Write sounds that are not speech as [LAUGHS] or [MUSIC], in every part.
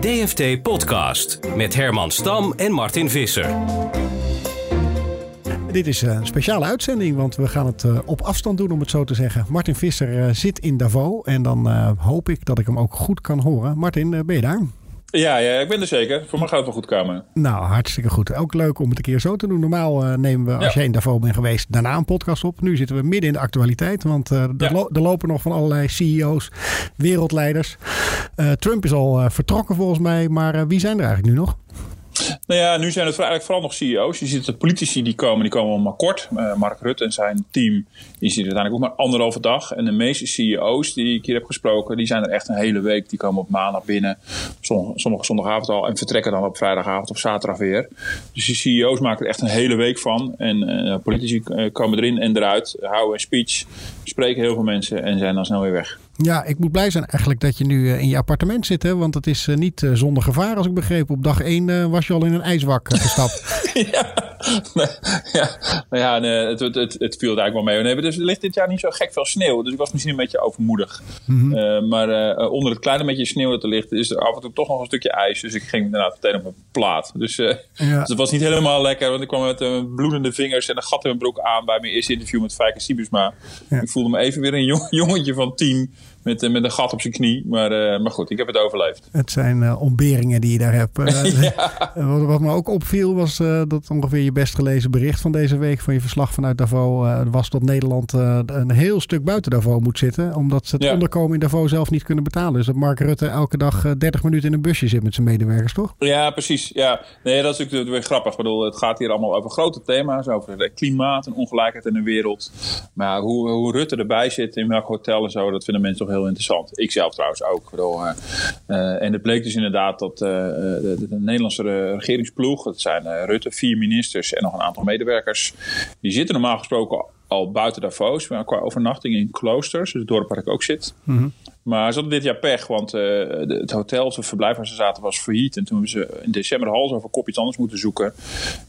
DFT Podcast met Herman Stam en Martin Visser. Dit is een speciale uitzending, want we gaan het uh, op afstand doen, om het zo te zeggen. Martin Visser uh, zit in Davos en dan hoop ik dat ik hem ook goed kan horen. Martin, ben je daar? Ja, ja, ik ben er zeker. Voor mij gaat het wel goed komen. Nou, hartstikke goed. Ook leuk om het een keer zo te doen. Normaal uh, nemen we, als ja. jij in Davos bent geweest, daarna een podcast op. Nu zitten we midden in de actualiteit. Want uh, ja. er, lo er, lopen nog van allerlei CEO's, wereldleiders. Uh, Trump is al vertrokken volgens mij. Maar wie zijn er eigenlijk nu nog? Nou ja, nu zijn het eigenlijk vooral nog CEO's. Je ziet de politici die komen, die komen maar kort. Uh, Mark Rutte en zijn team, die zitten uiteindelijk ook maar anderhalve dag. En de meeste CEO's die ik hier heb gesproken, die zijn er echt een hele week. Die komen op maandag binnen, sommige, zondagavond al. En vertrekken dan op vrijdagavond of zaterdag weer. Dus die CEO's maken er echt een hele week van. En uh, politici uh, komen erin en eruit, houden een speech, spreken heel veel mensen en zijn dan snel weer weg. Ja, ik moet blij zijn eigenlijk dat je nu in je appartement zit. Want het is niet zonder gevaar, als ik begreep. Op dag 1 was je al in een ijswak gestapt. [LAUGHS] ja, nee, ja, nou ja nee, het, het, het, het viel eigenlijk wel mee. Nee, dus er ligt dit jaar niet zo gek veel sneeuw. Dus ik was misschien een beetje overmoedig. Mm -hmm. uh, maar uh, onder het kleine beetje sneeuw dat er ligt, is er af en toe toch nog een stukje ijs. Dus ik ging inderdaad meteen op mijn plaat. Dus, uh, ja. dus het was niet helemaal lekker. Want ik kwam met bloedende vingers en een gat in mijn broek aan bij mijn eerste interview met Fijke Sibusma. Ja. Ik voelde me even weer een jong, jongetje van tien met, met een gat op zijn knie. Maar, uh, maar goed, ik heb het overleefd. Het zijn uh, ontberingen die je daar hebt. Uh, [LAUGHS] ja. [LAUGHS] wat, wat, me ook opviel was dat ongeveer je best gelezen bericht van deze week van je verslag vanuit Davos was dat Nederland een heel stuk buiten Davos moet zitten. Omdat ze het ja. onderkomen in Davos zelf niet kunnen betalen. Dus dat Mark Rutte elke dag 30 minuten in een busje zit met zijn medewerkers, toch? Ja, precies. Ja. Nee, dat is natuurlijk weer grappig. Ik bedoel, het gaat hier allemaal over grote thema's. Over klimaat en ongelijkheid in de wereld. Maar hoe, hoe Rutte erbij zit in welk hotel en zo, dat vinden mensen toch heel interessant. Ik zelf trouwens ook. Uh, uh, en het bleek dus inderdaad dat de, de, Nederlandse regeringsploeg, dat zijn Rutte, vier ministers en nog een aantal medewerkers, die zitten normaal gesproken al buiten Davos, maar qua overnachting in kloosters, dus het dorp waar ik ook zit. Mm -hmm. Maar ze hadden dit jaar pech, want uh, de, het hotel of het verblijf waar ze zaten was failliet. En toen hebben ze in december hals over kop iets anders moeten zoeken.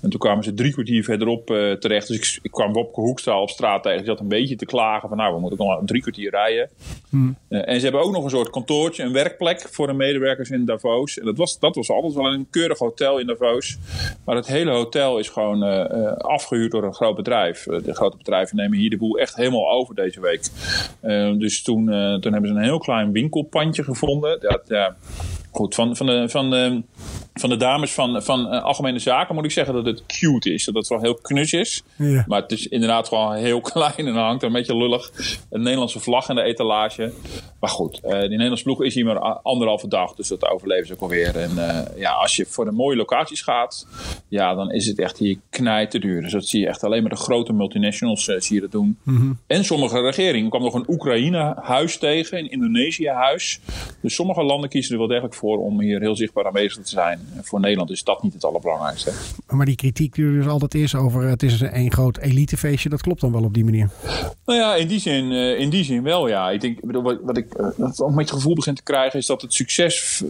En toen kwamen ze drie kwartier verderop uh, terecht. Dus ik, ik kwam Wopke Hoekstra op straat tegen. Die zat een beetje te klagen van nou, we moeten nog drie kwartier rijden. Hmm. Uh, en ze hebben ook nog een soort kantoortje, een werkplek voor de medewerkers in Davos. En dat was, dat was altijd wel een keurig hotel in Davos. Maar het hele hotel is gewoon afgehuurd door een groot bedrijf. de grote bedrijven nemen hier de boel echt helemaal over deze week. dus toen, toen hebben ze een heel klein winkelpandje gevonden. Dat, goed, van, van, de, van, de, van de dames van, van uh, Algemene Zaken moet ik zeggen dat het cute is. Dat het wel heel knus is. Ja. Maar het is inderdaad gewoon heel [LAUGHS] klein en hangt een beetje lullig. Een Nederlandse vlag in de etalage. Maar goed, uh, die Nederlandse ploeg is hier maar anderhalve dag. Dus dat overleven ze ook alweer. En uh, ja, als je voor de mooie locaties gaat, ja, dan is het echt hier knijt te duur. Dus dat zie je echt alleen maar de grote multinationals zie je dat doen. Mm -hmm. En sommige regeringen. Er kwam nog een Oekraïne-huis tegen, een Indonesië-huis. Dus sommige landen kiezen er wel degelijk voor om hier heel zichtbaar aanwezig te zijn. Voor Nederland is dat niet het allerbelangrijkste. Maar die kritiek die er dus altijd is over het is een groot elitefeestje, dat klopt dan wel op die manier? Nou ja, in die zin, in die zin wel ja. Ik denk, wat, wat ik dat een beetje het gevoel begin te krijgen is dat het succes,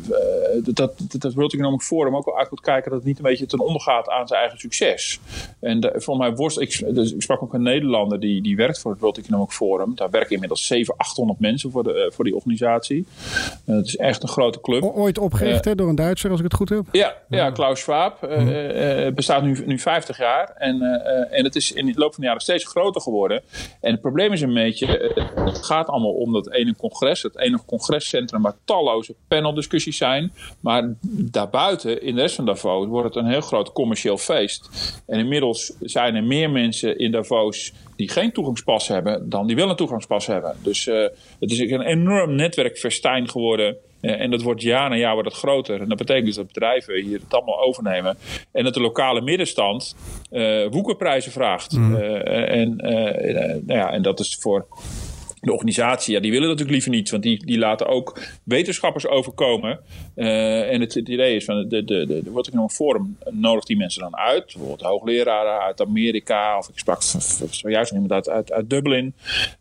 dat, dat, dat World Economic Forum ook wel uit moet kijken dat het niet een beetje ten onder gaat aan zijn eigen succes. En de, voor mij worst, ik, dus ik sprak ook een Nederlander die, die werkt voor het World Economic Forum. Daar werken inmiddels 700, 800 mensen voor, de, voor die organisatie. Uh, het is echt een grote club. O ooit opgericht uh, door een Duitser, als ik het goed heb? Ja, ja Klaus Schwab. Uh, hmm. bestaat nu, nu 50 jaar. En, en het is in de loop van de jaren steeds groter geworden. En het probleem is een beetje, het gaat allemaal om dat ene congres. Het enige congrescentrum waar talloze paneldiscussies zijn. Maar daarbuiten, in de rest van Davos, wordt het een heel groot commercieel feest. En inmiddels zijn er meer mensen in Davos die geen toegangspas hebben dan die wel een toegangspas hebben. Dus uh, het is een enorm netwerkverstijn geworden. Uh, en dat wordt jaar na jaar wordt het groter. En dat betekent dus dat bedrijven hier het allemaal overnemen. En dat de lokale middenstand uh, woekerprijzen vraagt. Mm. en, nou ja, en dat is voor de organisatie, ja, die willen natuurlijk liever niet, want die, die laten ook wetenschappers overkomen. Uh, en het, het, idee is van de, de, de, de World Economic Forum nodigt die mensen dan uit, bijvoorbeeld hoogleraren uit Amerika, of ik sprak zojuist iemand uit, uit, uit Dublin.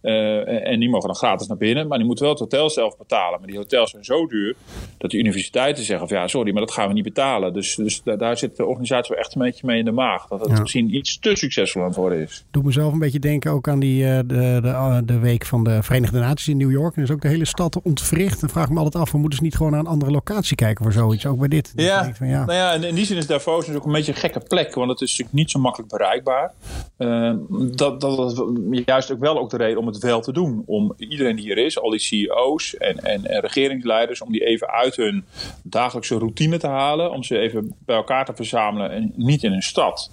Uh, en die mogen dan gratis naar binnen, maar die moeten wel het hotel zelf betalen. Maar die hotels zijn zo duur dat de universiteiten zeggen van ja, sorry, maar dat gaan we niet betalen. Dus, dus daar, daar zit de organisatie wel echt een beetje mee in de maag. Dat het ja. misschien iets te succesvol aan het worden is. Doe mezelf een beetje denken ook aan die, uh, de, de, de week van de Verenigde Naties in New York. En is ook de hele stad ontwricht. En vraag me altijd af, we moeten ze niet gewoon naar een andere kijken voor zoiets. Ook bij dit. Ja, van, ja. Nou ja, in die zin is Davos dus ook een beetje een gekke plek. Want het is natuurlijk niet zo makkelijk bereikbaar. Uh, dat, dat is juist ook wel ook de reden om het wel te doen. Om iedereen die hier is, al die CEO's en, en, en regeringsleiders, om die even uit hun dagelijkse routine te halen. Om ze even bij elkaar te verzamelen. En niet in een stad,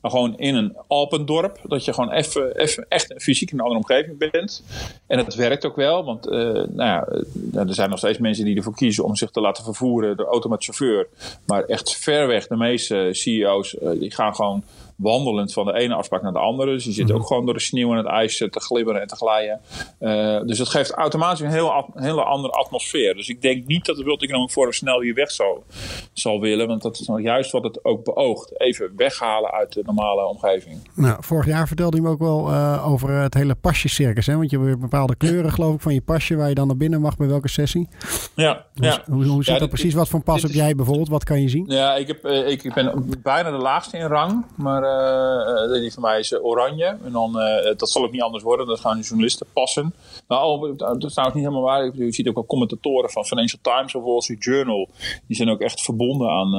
maar gewoon in een Alpendorp. Dat je gewoon even, even echt fysiek in een andere omgeving bent. En het werkt ook wel, want uh, nou ja, er zijn nog steeds mensen die ervoor kiezen om zich te laten vervoeren door auto met chauffeur. Maar echt ver weg, de meeste CEO's, uh, die gaan gewoon wandelend van de ene afspraak naar de andere. Dus die zitten ook gewoon door de sneeuw en het ijs te glibberen en te glijden. Uh, dus dat geeft automatisch een heel, hele andere atmosfeer. Dus ik denk niet dat de World Economic Forum snel hier weg zal, zal willen. Want dat is nou juist wat het ook beoogt. Even weghalen uit de normale omgeving. Nou, vorig jaar vertelde hij me ook wel uh, over het hele pasjescircus. Hè? Want je hebt bepaalde kleuren geloof ik van je pasje waar je dan naar binnen mag bij welke sessie. Ja. Hoe, ja. hoe, hoe zit ja, dat precies? Wat voor pas heb jij bijvoorbeeld? Wat kan je zien? Ja, ik, heb, uh, ik ben bijna de laagste in rang. Maar die van mij is oranje. En dan, dat zal ook niet anders worden. Dat gaan de journalisten passen. Oh, dat is trouwens niet helemaal waar. Je ziet ook wel commentatoren van Financial Times of Wall Street Journal. Die zijn ook echt verbonden aan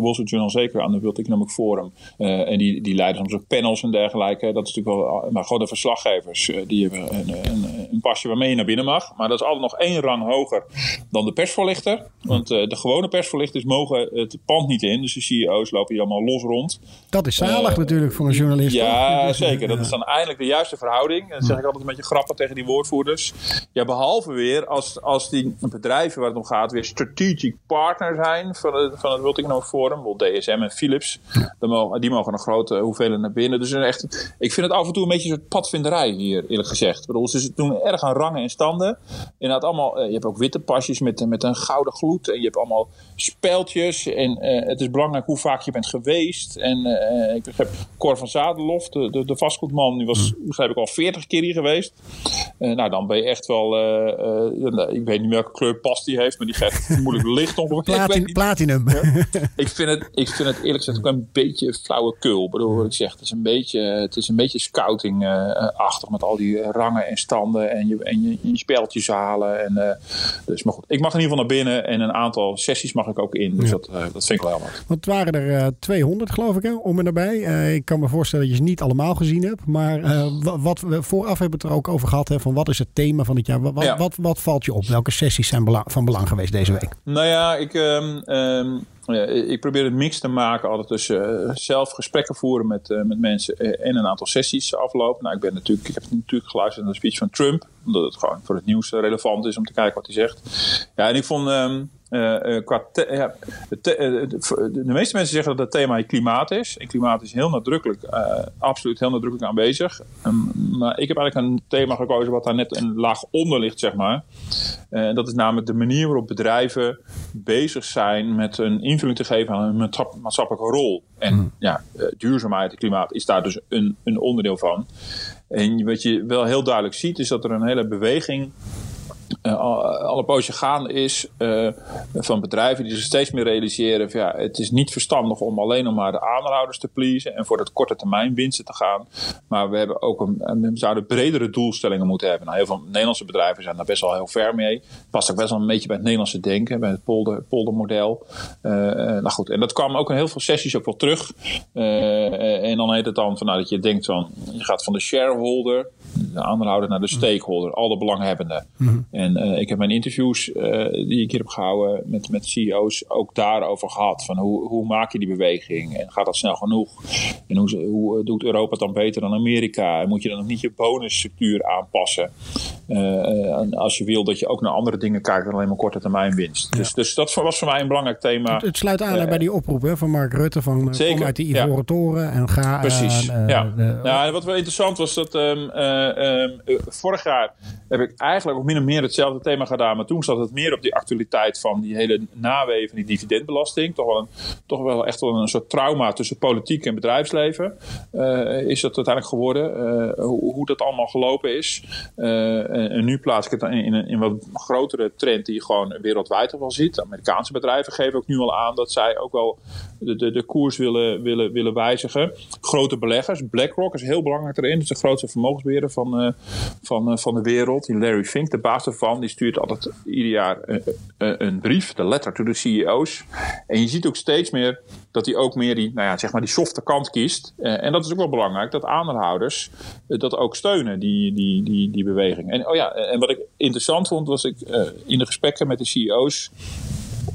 Wall Street Journal, zeker aan de World Economic Forum. en die, die leiden soms ook panels en dergelijke. Dat is natuurlijk wel, maar gewoon de verslaggevers. die hebben een, een, pasje waarmee je naar binnen mag. Maar dat is altijd nog één rang hoger dan de persvoorlichter. Want de gewone persvoorlichters mogen het pand niet in. Dus de CEO's lopen hier allemaal los rond. Dat is zalig natuurlijk voor een journalist. Ja, toch? [LAUGHS] zeker. Dat is dan eindelijk de juiste verhouding. En dat zeg ik altijd een beetje grappig tegen die woordvoerders. Ja, behalve weer als, als die bedrijven waar het om gaat weer strategic partner zijn van het, van het World Economic Forum. Bijvoorbeeld DSM en Philips. Dan mogen, die mogen een grote hoeveelheid naar binnen. Dus echt, ik vind het af en toe een beetje een soort padvinderij hier, eerlijk gezegd. Ik bedoel, ze doen erg aan rangen en standen. Inderdaad, allemaal, je hebt ook witte pasjes met, met een gouden gloed. En je hebt allemaal speltjes. En uh, het is belangrijk hoe vaak je bent geweest. En uh, ik begrijp, Cor van Zadelof, de, de, de vastgoedman, die was, mm. begrijp ik, al 40 keer hier geweest. Uh, nou, dan ben je echt wel, ik weet niet welke kleur pas die heeft, maar die geeft [LAUGHS] moeilijk licht ongeveer. Platin, platinum. Ja. [LAUGHS] ik, vind het, ik vind het eerlijk gezegd ook een beetje flauwekul. Bedoel, wat ik zeg, het is een beetje, het is een beetje scouting-achtig met al die rangen en standen en je, en je, je speltjes halen. En, dus, maar goed, ik mag in ieder geval naar binnen en een aantal sessies mag ik ook in. Dus ja. dat, dat vind ik wel heel wat. Want het waren er uh, 200 geloof ik hè, om en nabij. Uh, ik kan me voorstellen dat je ze niet allemaal gezien hebt. Maar uh, wat we vooraf hebben het er ook over gehad. Hè, van wat is het thema van het jaar? Wat, ja. wat, wat valt je op? Welke sessies zijn van belang geweest deze week? Nou ja, ik... Um, um, ja, ik probeer het mix te maken altijd tussen uh, zelf gesprekken voeren met, uh, met mensen en een aantal sessies aflopen. Nou, ik, ben natuurlijk, ik heb natuurlijk geluisterd naar de speech van Trump, omdat het gewoon voor het nieuws relevant is om te kijken wat hij zegt. Ja, en ik vond uh, qua ja, de, te, de, de, meeste mensen zeggen dat het thema klimaat is. En klimaat is heel nadrukkelijk, absoluut heel nadrukkelijk aanwezig. Um, maar ik heb eigenlijk een thema gekozen wat daar net een laag onder ligt, zeg maar. Dat is namelijk de manier waarop bedrijven bezig zijn met een invulling te geven aan hun maatschappelijke rol. En mm. ja, duurzaamheid en klimaat is daar dus een, een onderdeel van. En wat je wel heel duidelijk ziet, is dat er een hele beweging uh, al een poosje gaande is uh, van bedrijven die zich steeds meer realiseren van ja, het is niet verstandig om alleen nog maar de aanhouders te pleasen en voor dat korte termijn winsten te gaan. Maar we hebben ook een, we zouden bredere doelstellingen moeten hebben. Nou, heel veel Nederlandse bedrijven zijn daar best wel heel ver mee. Past ook best wel een beetje bij het Nederlandse denken, bij het polder, poldermodel. Uh, nou goed, en dat kwam ook in heel veel sessies ook wel terug. en dan heet het dan van nou, dat je denkt van je gaat van de shareholder de aandeelhouder naar de Mhm. stakeholder, al de belanghebbenden. En eh, ik heb mijn interviews eh, die ik hier heb gehouden met, met CEO's ook daarover gehad. Van hoe, hoe maak je die beweging? En gaat dat snel genoeg? En hoe, hoe doet Europa het dan beter dan Amerika? En moet je dan nog niet je bonusstructuur aanpassen? Eh, en als je wil dat je ook naar andere dingen kijkt dan alleen maar korte termijn winst. Dus, dus dat was voor mij een belangrijk thema. Het sluit aan bij die oproep hè, van Mark Rutte van Zeker, kom uit die ja. Ivoren Toren en ga... Precies. ja. de- nou, wat wel interessant was dat ehm, eh, ehm, eh, vorig jaar heb ik eigenlijk ook min of meer hetzelfde thema gedaan. Maar toen zat het meer op die actualiteit van die hele naweven van die dividendbelasting. Toch wel, een, toch wel echt wel een soort trauma tussen politiek en bedrijfsleven. eh, is dat uiteindelijk geworden. eh, hoe, hoe dat allemaal gelopen is. Eh, en, en nu plaats ik het in, een in wat grotere trend die je gewoon wereldwijd al wel ziet. Amerikaanse bedrijven geven ook nu al aan dat zij ook wel de, de, de koers willen, willen, willen wijzigen. Grote beleggers, BlackRock is heel belangrijk erin. Dat is de grootste vermogensbeheerder van, van, van de wereld. Die Larry Fink, de baas ervan, die stuurt altijd ieder jaar eh, eh, een brief, de letter to the CEO's. En je ziet ook steeds meer dat hij ook meer die, nou ja, zeg maar die softe kant kiest. Eh, en dat is ook wel belangrijk, dat aandeelhouders eh, dat ook steunen, die, die, die, die beweging. En, oh ja, en wat ik interessant vond, was ik eh, in de gesprekken met de CEO's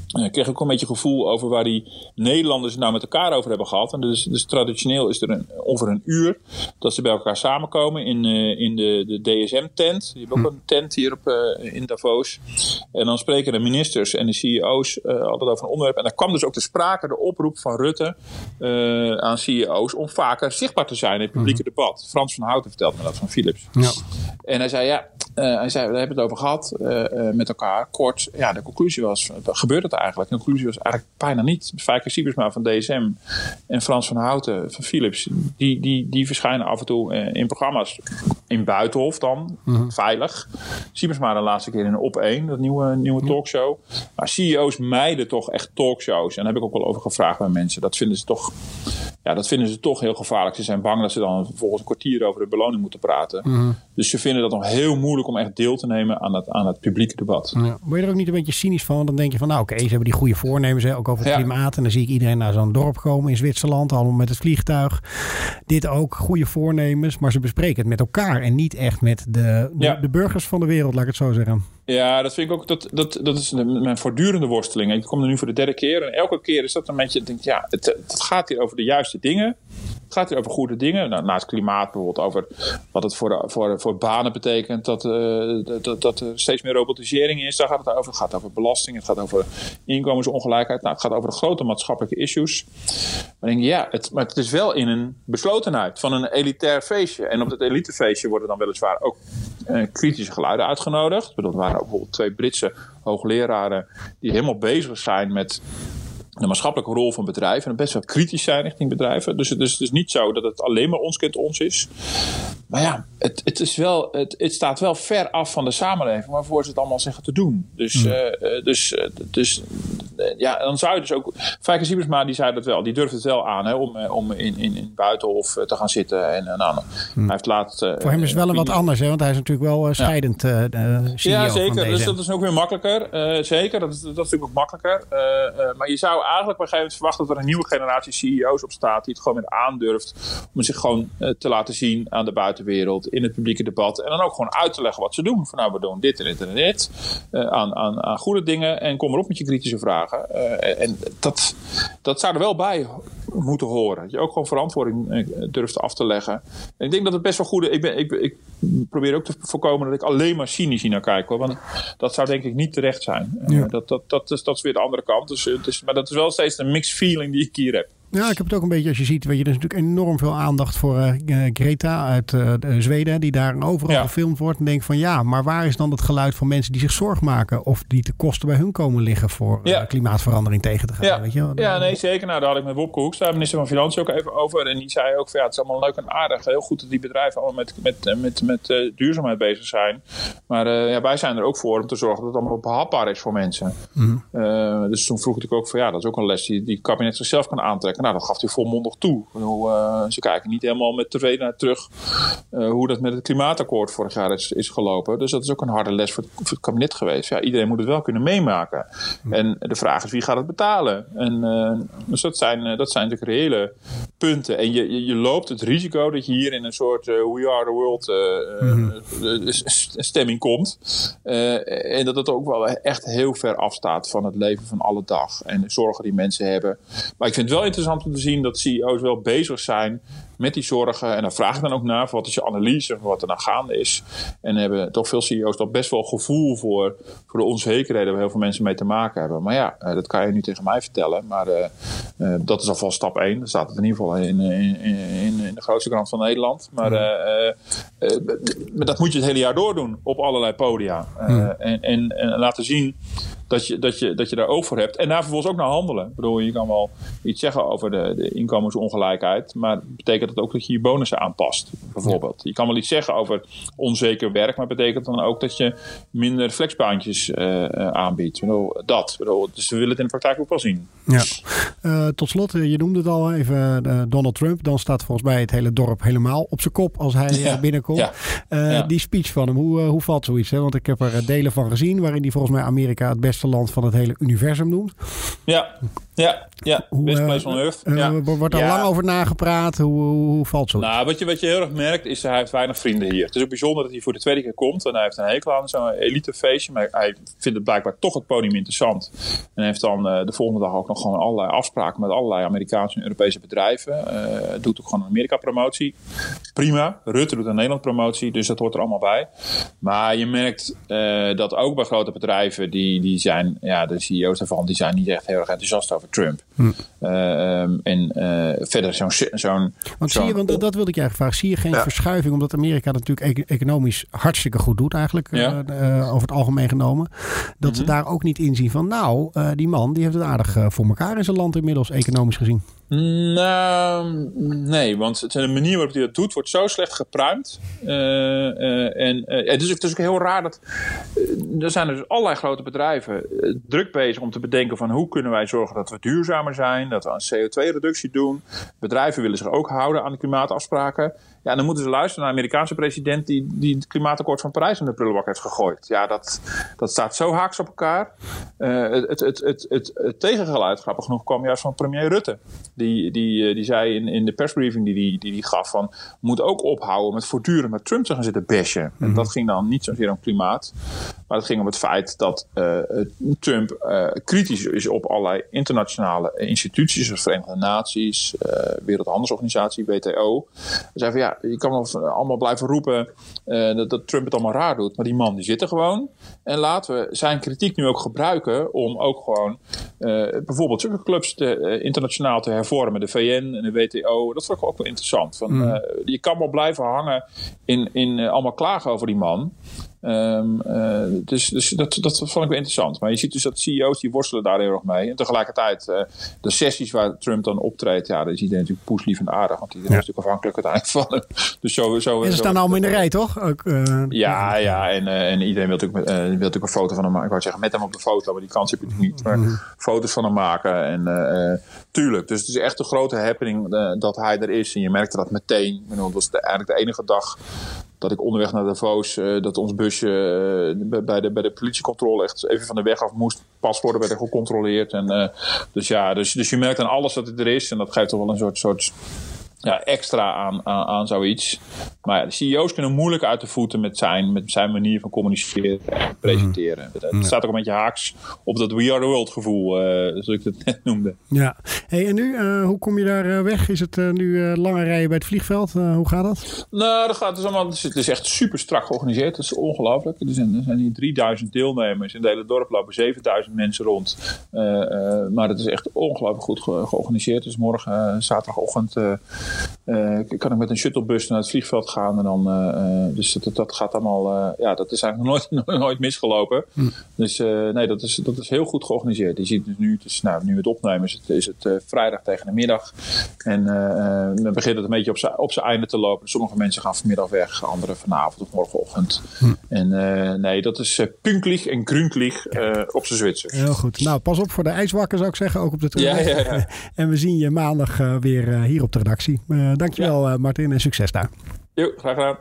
kreeg ik ook een beetje gevoel over waar die Nederlanders het nou met elkaar over hebben gehad. En dus, dus traditioneel is er een, ongeveer een uur dat ze bij elkaar samenkomen in, eh, in de, de DSM-tent. Je hebt ook een tent hier op, eh, in Davos. En dan spreken de ministers en de CEO's eh, altijd over een onderwerp. En daar kwam dus ook te sprake de oproep van Rutte aan CEO's om vaker zichtbaar te zijn in het publieke debat. Frans van Houten vertelde me dat van Philips. Ja. En hij zei, ja, hij zei, we hebben het over gehad eh, eh, met elkaar, kort. Ja, de conclusie was, gebeurt het eigenlijk? Conclusie was eigenlijk bijna niet. Fijke Siebersma van DSM en Frans van Houten van Philips, die, die, die verschijnen af en toe eh, in programma's in Buitenhof dan, veilig. Siebersma de laatste keer in Op 1, dat nieuwe, nieuwe talkshow. Maar CEO's mijden toch echt talkshows. En daar heb ik ook wel over gevraagd bij mensen. Dat vinden ze toch, ja, dat vinden ze toch heel gevaarlijk. Ze zijn bang dat ze dan vervolgens een kwartier over de beloning moeten praten. Dus ze vinden dat nog heel moeilijk om echt deel te nemen aan het, aan het publieke debat. Ja. Word je er ook niet een beetje cynisch van? Dan denk je van, nou oké, ze hebben die goede voornemens, hè, ook over het Ja. klimaat. En dan zie ik iedereen naar zo'n dorp komen in Zwitserland, allemaal met het vliegtuig. Dit ook, goede voornemens, maar ze bespreken het met elkaar en niet echt met de, de, Ja. de burgers van de wereld, laat ik het zo zeggen. Ja, dat vind ik ook. Dat, dat, dat is mijn voortdurende worsteling. Ik kom er nu voor de derde keer. En elke keer is dat een beetje. Denk, ja, het, het gaat hier over de juiste dingen. Het gaat hier over goede dingen. Nou, naast klimaat bijvoorbeeld over wat het voor, voor, voor banen betekent. Dat, eh, dat, dat, dat er steeds meer robotisering is. Daar gaat het over. Het gaat over belasting. Het gaat over inkomensongelijkheid. Nou, het gaat over de grote maatschappelijke issues. Maar denk, ja, het, maar het is wel in een beslotenheid van een elitair feestje. En op dat elitefeestje worden dan weliswaar ook eh, kritische geluiden uitgenodigd. Er waren bijvoorbeeld twee Britse hoogleraren die helemaal bezig zijn met de maatschappelijke rol van bedrijven en best wel kritisch zijn richting bedrijven. Dus het is dus niet zo dat het alleen maar ons kent ons is. Maar ja, het, het, is wel, het, het staat wel ver af van de samenleving waarvoor ze het allemaal zeggen te doen. Dus, eh, eh, dus, eh, dus ja, dan zou je dus ook. Fijke Siebersma die zei dat wel, die durfde het wel aan hè, om, eh, om in, in, in Buitenhof eh, te gaan zitten. En, en dan, Hij heeft laatst. eh, Voor hem is het wel een wat anders, hè, want hij is natuurlijk wel eh, scheidend eh de CEO ja, zeker. Dus dat is ook weer makkelijker. Eh, zeker, dat is, dat is natuurlijk ook makkelijker. Eh, eh, maar je zou eigenlijk op een gegeven moment verwachten dat er een nieuwe generatie CEO's op staat. die het gewoon weer aandurft. om zich gewoon eh, te laten zien aan de buitenwereld. in het publieke debat. En dan ook gewoon uit te leggen wat ze doen. Van nou, we doen dit en dit en dit. eh, aan, aan, aan goede dingen. En kom erop met je kritische vragen. Eh, en dat, dat zou er wel bij moeten horen. Dat je ook gewoon verantwoording eh, durft af te leggen. En ik denk dat het best wel goede. Ik, ben, ik, ik probeer ook te voorkomen dat ik alleen maar cynisch hier naar kijk. Hoor, want dat zou denk ik niet terecht zijn. Eh, Ja. dat, dat, dat, is, dat is weer de andere kant. Dus, is, maar dat is wel steeds een mixed feeling die ik hier heb. Ja, ik heb het ook een beetje als je ziet. Weet je, er is natuurlijk enorm veel aandacht voor eh, eh, Greta uit eh, de Zweden, die daar overal Ja. gefilmd wordt. En denk van ja, maar waar is dan het geluid van mensen die zich zorg maken of die te kosten bij hun komen liggen voor eh, klimaatverandering tegen te gaan? Ja, Weet je? ja nee, zeker. Nou, daar had ik met Wopke Hoekstra, minister van Financiën, ook even over. En die zei ook van ja, het is allemaal leuk en aardig. Heel goed dat die bedrijven allemaal met, met, eh, met, met eh, duurzaamheid bezig zijn. Maar eh, ja, wij zijn er ook voor om te zorgen dat het allemaal behapbaar is voor mensen. Eh, dus toen vroeg ik ook van ja, dat is ook een les die, die het kabinet zichzelf kan aantrekken. Nou, dat gaf hij volmondig toe. Bedoel, ze kijken niet helemaal met tevredenheid terug hoe dat met het klimaatakkoord vorig jaar is, is gelopen. Dus dat is ook een harde les voor het, voor het kabinet geweest. Ja, iedereen moet het wel kunnen meemaken. En de vraag is wie gaat het betalen? En, dus dat zijn, dat zijn natuurlijk reële punten. En je, je, je, loopt het risico dat je hier in een soort We Are the World mm. stemming komt. en dat het ook wel echt heel ver afstaat van het leven van alle dag. En de zorgen die mensen hebben. Maar ik vind het wel interessant om te zien dat CEO's wel bezig zijn met die zorgen. En dan vraag ik dan ook naar, wat is je analyse van wat er nou gaande is. En hebben toch veel CEO's toch best wel gevoel voor, voor de onzekerheden waar heel veel mensen mee te maken hebben. Maar ja, dat kan je nu tegen mij vertellen. Maar uh, uh, dat is alvast stap 1. Dat staat het in ieder geval in, in, in, in de grootste krant van Nederland. Maar uh, dat moet je het hele jaar door doen op allerlei podia. En, en, en, laten zien dat je, dat, je, dat je daar oog voor hebt. En daar vervolgens ook naar handelen. Ik bedoel, je kan wel iets zeggen over de, de inkomensongelijkheid. Maar betekent dat ook dat je je bonussen aanpast, bijvoorbeeld. Je kan wel iets zeggen over onzeker werk. Maar betekent dan ook dat je minder flexbaantjes uh, aanbiedt. Ik bedoel, dat. Ik bedoel, dus we willen het in de praktijk ook wel zien. Ja. Uh, tot slot, je noemde het al even Donald Trump. Dan staat volgens mij het hele dorp helemaal op zijn kop als hij ja. binnenkomt. Ja. Ja. Die speech van hem, hoe, hoe valt zoiets? Hè? Want ik heb er delen van gezien waarin hij volgens mij Amerika het beste land van het hele universum noemt. Ja, ja, ja. Best place on earth. Ja. Wordt er lang over nagepraat? Hoe, hoe, valt zo? Nou, wat je, wat je heel erg merkt is hij heeft weinig vrienden hier. Het is ook bijzonder dat hij voor de tweede keer komt. En hij heeft een hekel aan zo'n elitefeestje. Maar hij vindt het blijkbaar toch het podium interessant. En heeft dan uh, de volgende dag ook nog gewoon allerlei afspraken met allerlei Amerikaanse en Europese bedrijven. Uh, doet ook gewoon een Amerika-promotie. Prima. Rutte doet een Nederland-promotie. Dus dat hoort er allemaal bij. Maar je merkt uh, dat ook bij grote bedrijven, die, die zijn, ja, de CEO's daarvan, die zijn niet echt heel erg enthousiast over Trump. Hm. Uh, en uh, verder zo'n. zo'n want zie je, want dat, wilde ik je eigenlijk vragen. Zie je geen ja. verschuiving, omdat Amerika dat natuurlijk e economisch hartstikke goed doet, eigenlijk, ja. uh, over het algemeen genomen. Dat mm -hmm. ze daar ook niet inzien van, nou, die man die heeft het aardig voor elkaar in zijn land inmiddels, economisch gezien. Nou, nee, want de manier waarop hij dat doet wordt zo slecht gepruimd. Uh, uh, en uh, het, is, het is ook heel raar dat. er zijn dus allerlei grote bedrijven druk bezig om te bedenken van hoe kunnen wij zorgen dat we duurzamer zijn, dat we een CO2-reductie doen. Bedrijven willen zich ook houden aan de klimaatafspraken. Ja, dan moeten ze luisteren naar de Amerikaanse president die, die het klimaatakkoord van Parijs in de prullenbak heeft gegooid. Ja, dat, dat staat zo haaks op elkaar. Uh, het, het, het, het, het, tegengeluid, grappig genoeg, kwam juist van premier Rutte. Die, die, die zei in, in de persbriefing die hij die, die gaf van... we moeten ook ophouden met voortdurend met Trump te gaan zitten bashen. En mhm. dat ging dan niet zozeer om klimaat. Maar het ging om het feit dat uh, Trump uh, kritisch is op allerlei internationale instituties... zoals Verenigde Naties, Wereldhandelsorganisatie, WTO. Hij zei van ja, je kan wel allemaal blijven roepen uh, dat, dat, Trump het allemaal raar doet. Maar die man die zit er gewoon. En laten we zijn kritiek nu ook gebruiken om ook gewoon uh, bijvoorbeeld zulke clubs te, uh, internationaal te hervormen. De VN en de WTO. Dat vond ik ook wel interessant. Van, mm. je kan wel blijven hangen in, in allemaal klagen over die man. Um, uh, dus dus dat, dat vond ik wel interessant. Maar je ziet dus dat CEO's die worstelen daar heel erg mee. En tegelijkertijd uh, de sessies waar Trump dan optreedt, ja, daar is iedereen natuurlijk poeslief en aardig. Want iedereen ja. is natuurlijk afhankelijk uiteindelijk van hem. [LAUGHS] Dus zo, zo, en ze staan allemaal in de rij, toch? Ook, uh, ja, ja. En, en iedereen wil natuurlijk, wil natuurlijk een foto van hem maken. Ik wou zeggen, met hem op de foto, maar die kans heb je natuurlijk niet. Maar mm. foto's van hem maken. En tuurlijk, dus het is echt een grote happening dat hij er is. En je merkte dat meteen. Dat was de, eigenlijk de enige dag dat ik onderweg naar Davos, uh, dat ons busje uh, bij, de, bij de politiecontrole echt even van de weg af moest. Paspoorten werden gecontroleerd. En, uh, dus ja, dus, dus je merkt aan alles dat het er is. En dat geeft toch wel een soort, soort ja, extra aan, aan, aan zoiets. Maar ja, de CEO's kunnen moeilijk uit de voeten met zijn, met zijn manier van communiceren en presenteren. Het mm. staat ook een beetje haaks op dat We Are The World gevoel, uh, zoals ik het [LAUGHS] net noemde. Ja, hey, en nu, uh, hoe kom je daar uh, weg? Is het nu lange rijden bij het vliegveld? hoe gaat dat? Nou, dat gaat, het, is allemaal, het is echt super strak georganiseerd. Het is ongelooflijk. Er zijn, er zijn hier 3000 deelnemers. In het hele dorp lopen 7000 mensen rond. maar het is echt ongelooflijk goed ge georganiseerd. Dus morgen, zaterdagochtend kan ik met een shuttlebus naar het vliegveld gaan. En dan, uh, dus dat, dat gaat allemaal, ja, dat is eigenlijk [LAUGHS] nooit, nooit misgelopen. Hm. Dus nee, dat is, dat is heel goed georganiseerd. Je ziet dus nu, dus, nou, nu het opnemen is het, is het vrijdag tegen de middag. En dan begint het een beetje op zijn op einde te lopen. Sommige mensen gaan vanmiddag weg, anderen vanavond of morgenochtend. Hm. En nee, dat is punklich en grunklich op zijn Zwitsers. Heel goed. Nou, pas op voor de ijswakker zou ik zeggen, ook op de terug. Ja, ja, ja. [LAUGHS] en we zien je maandag weer hier op de redactie. Uh, dankjewel ja. uh, Martin en succes daar. Jo, graag gedaan.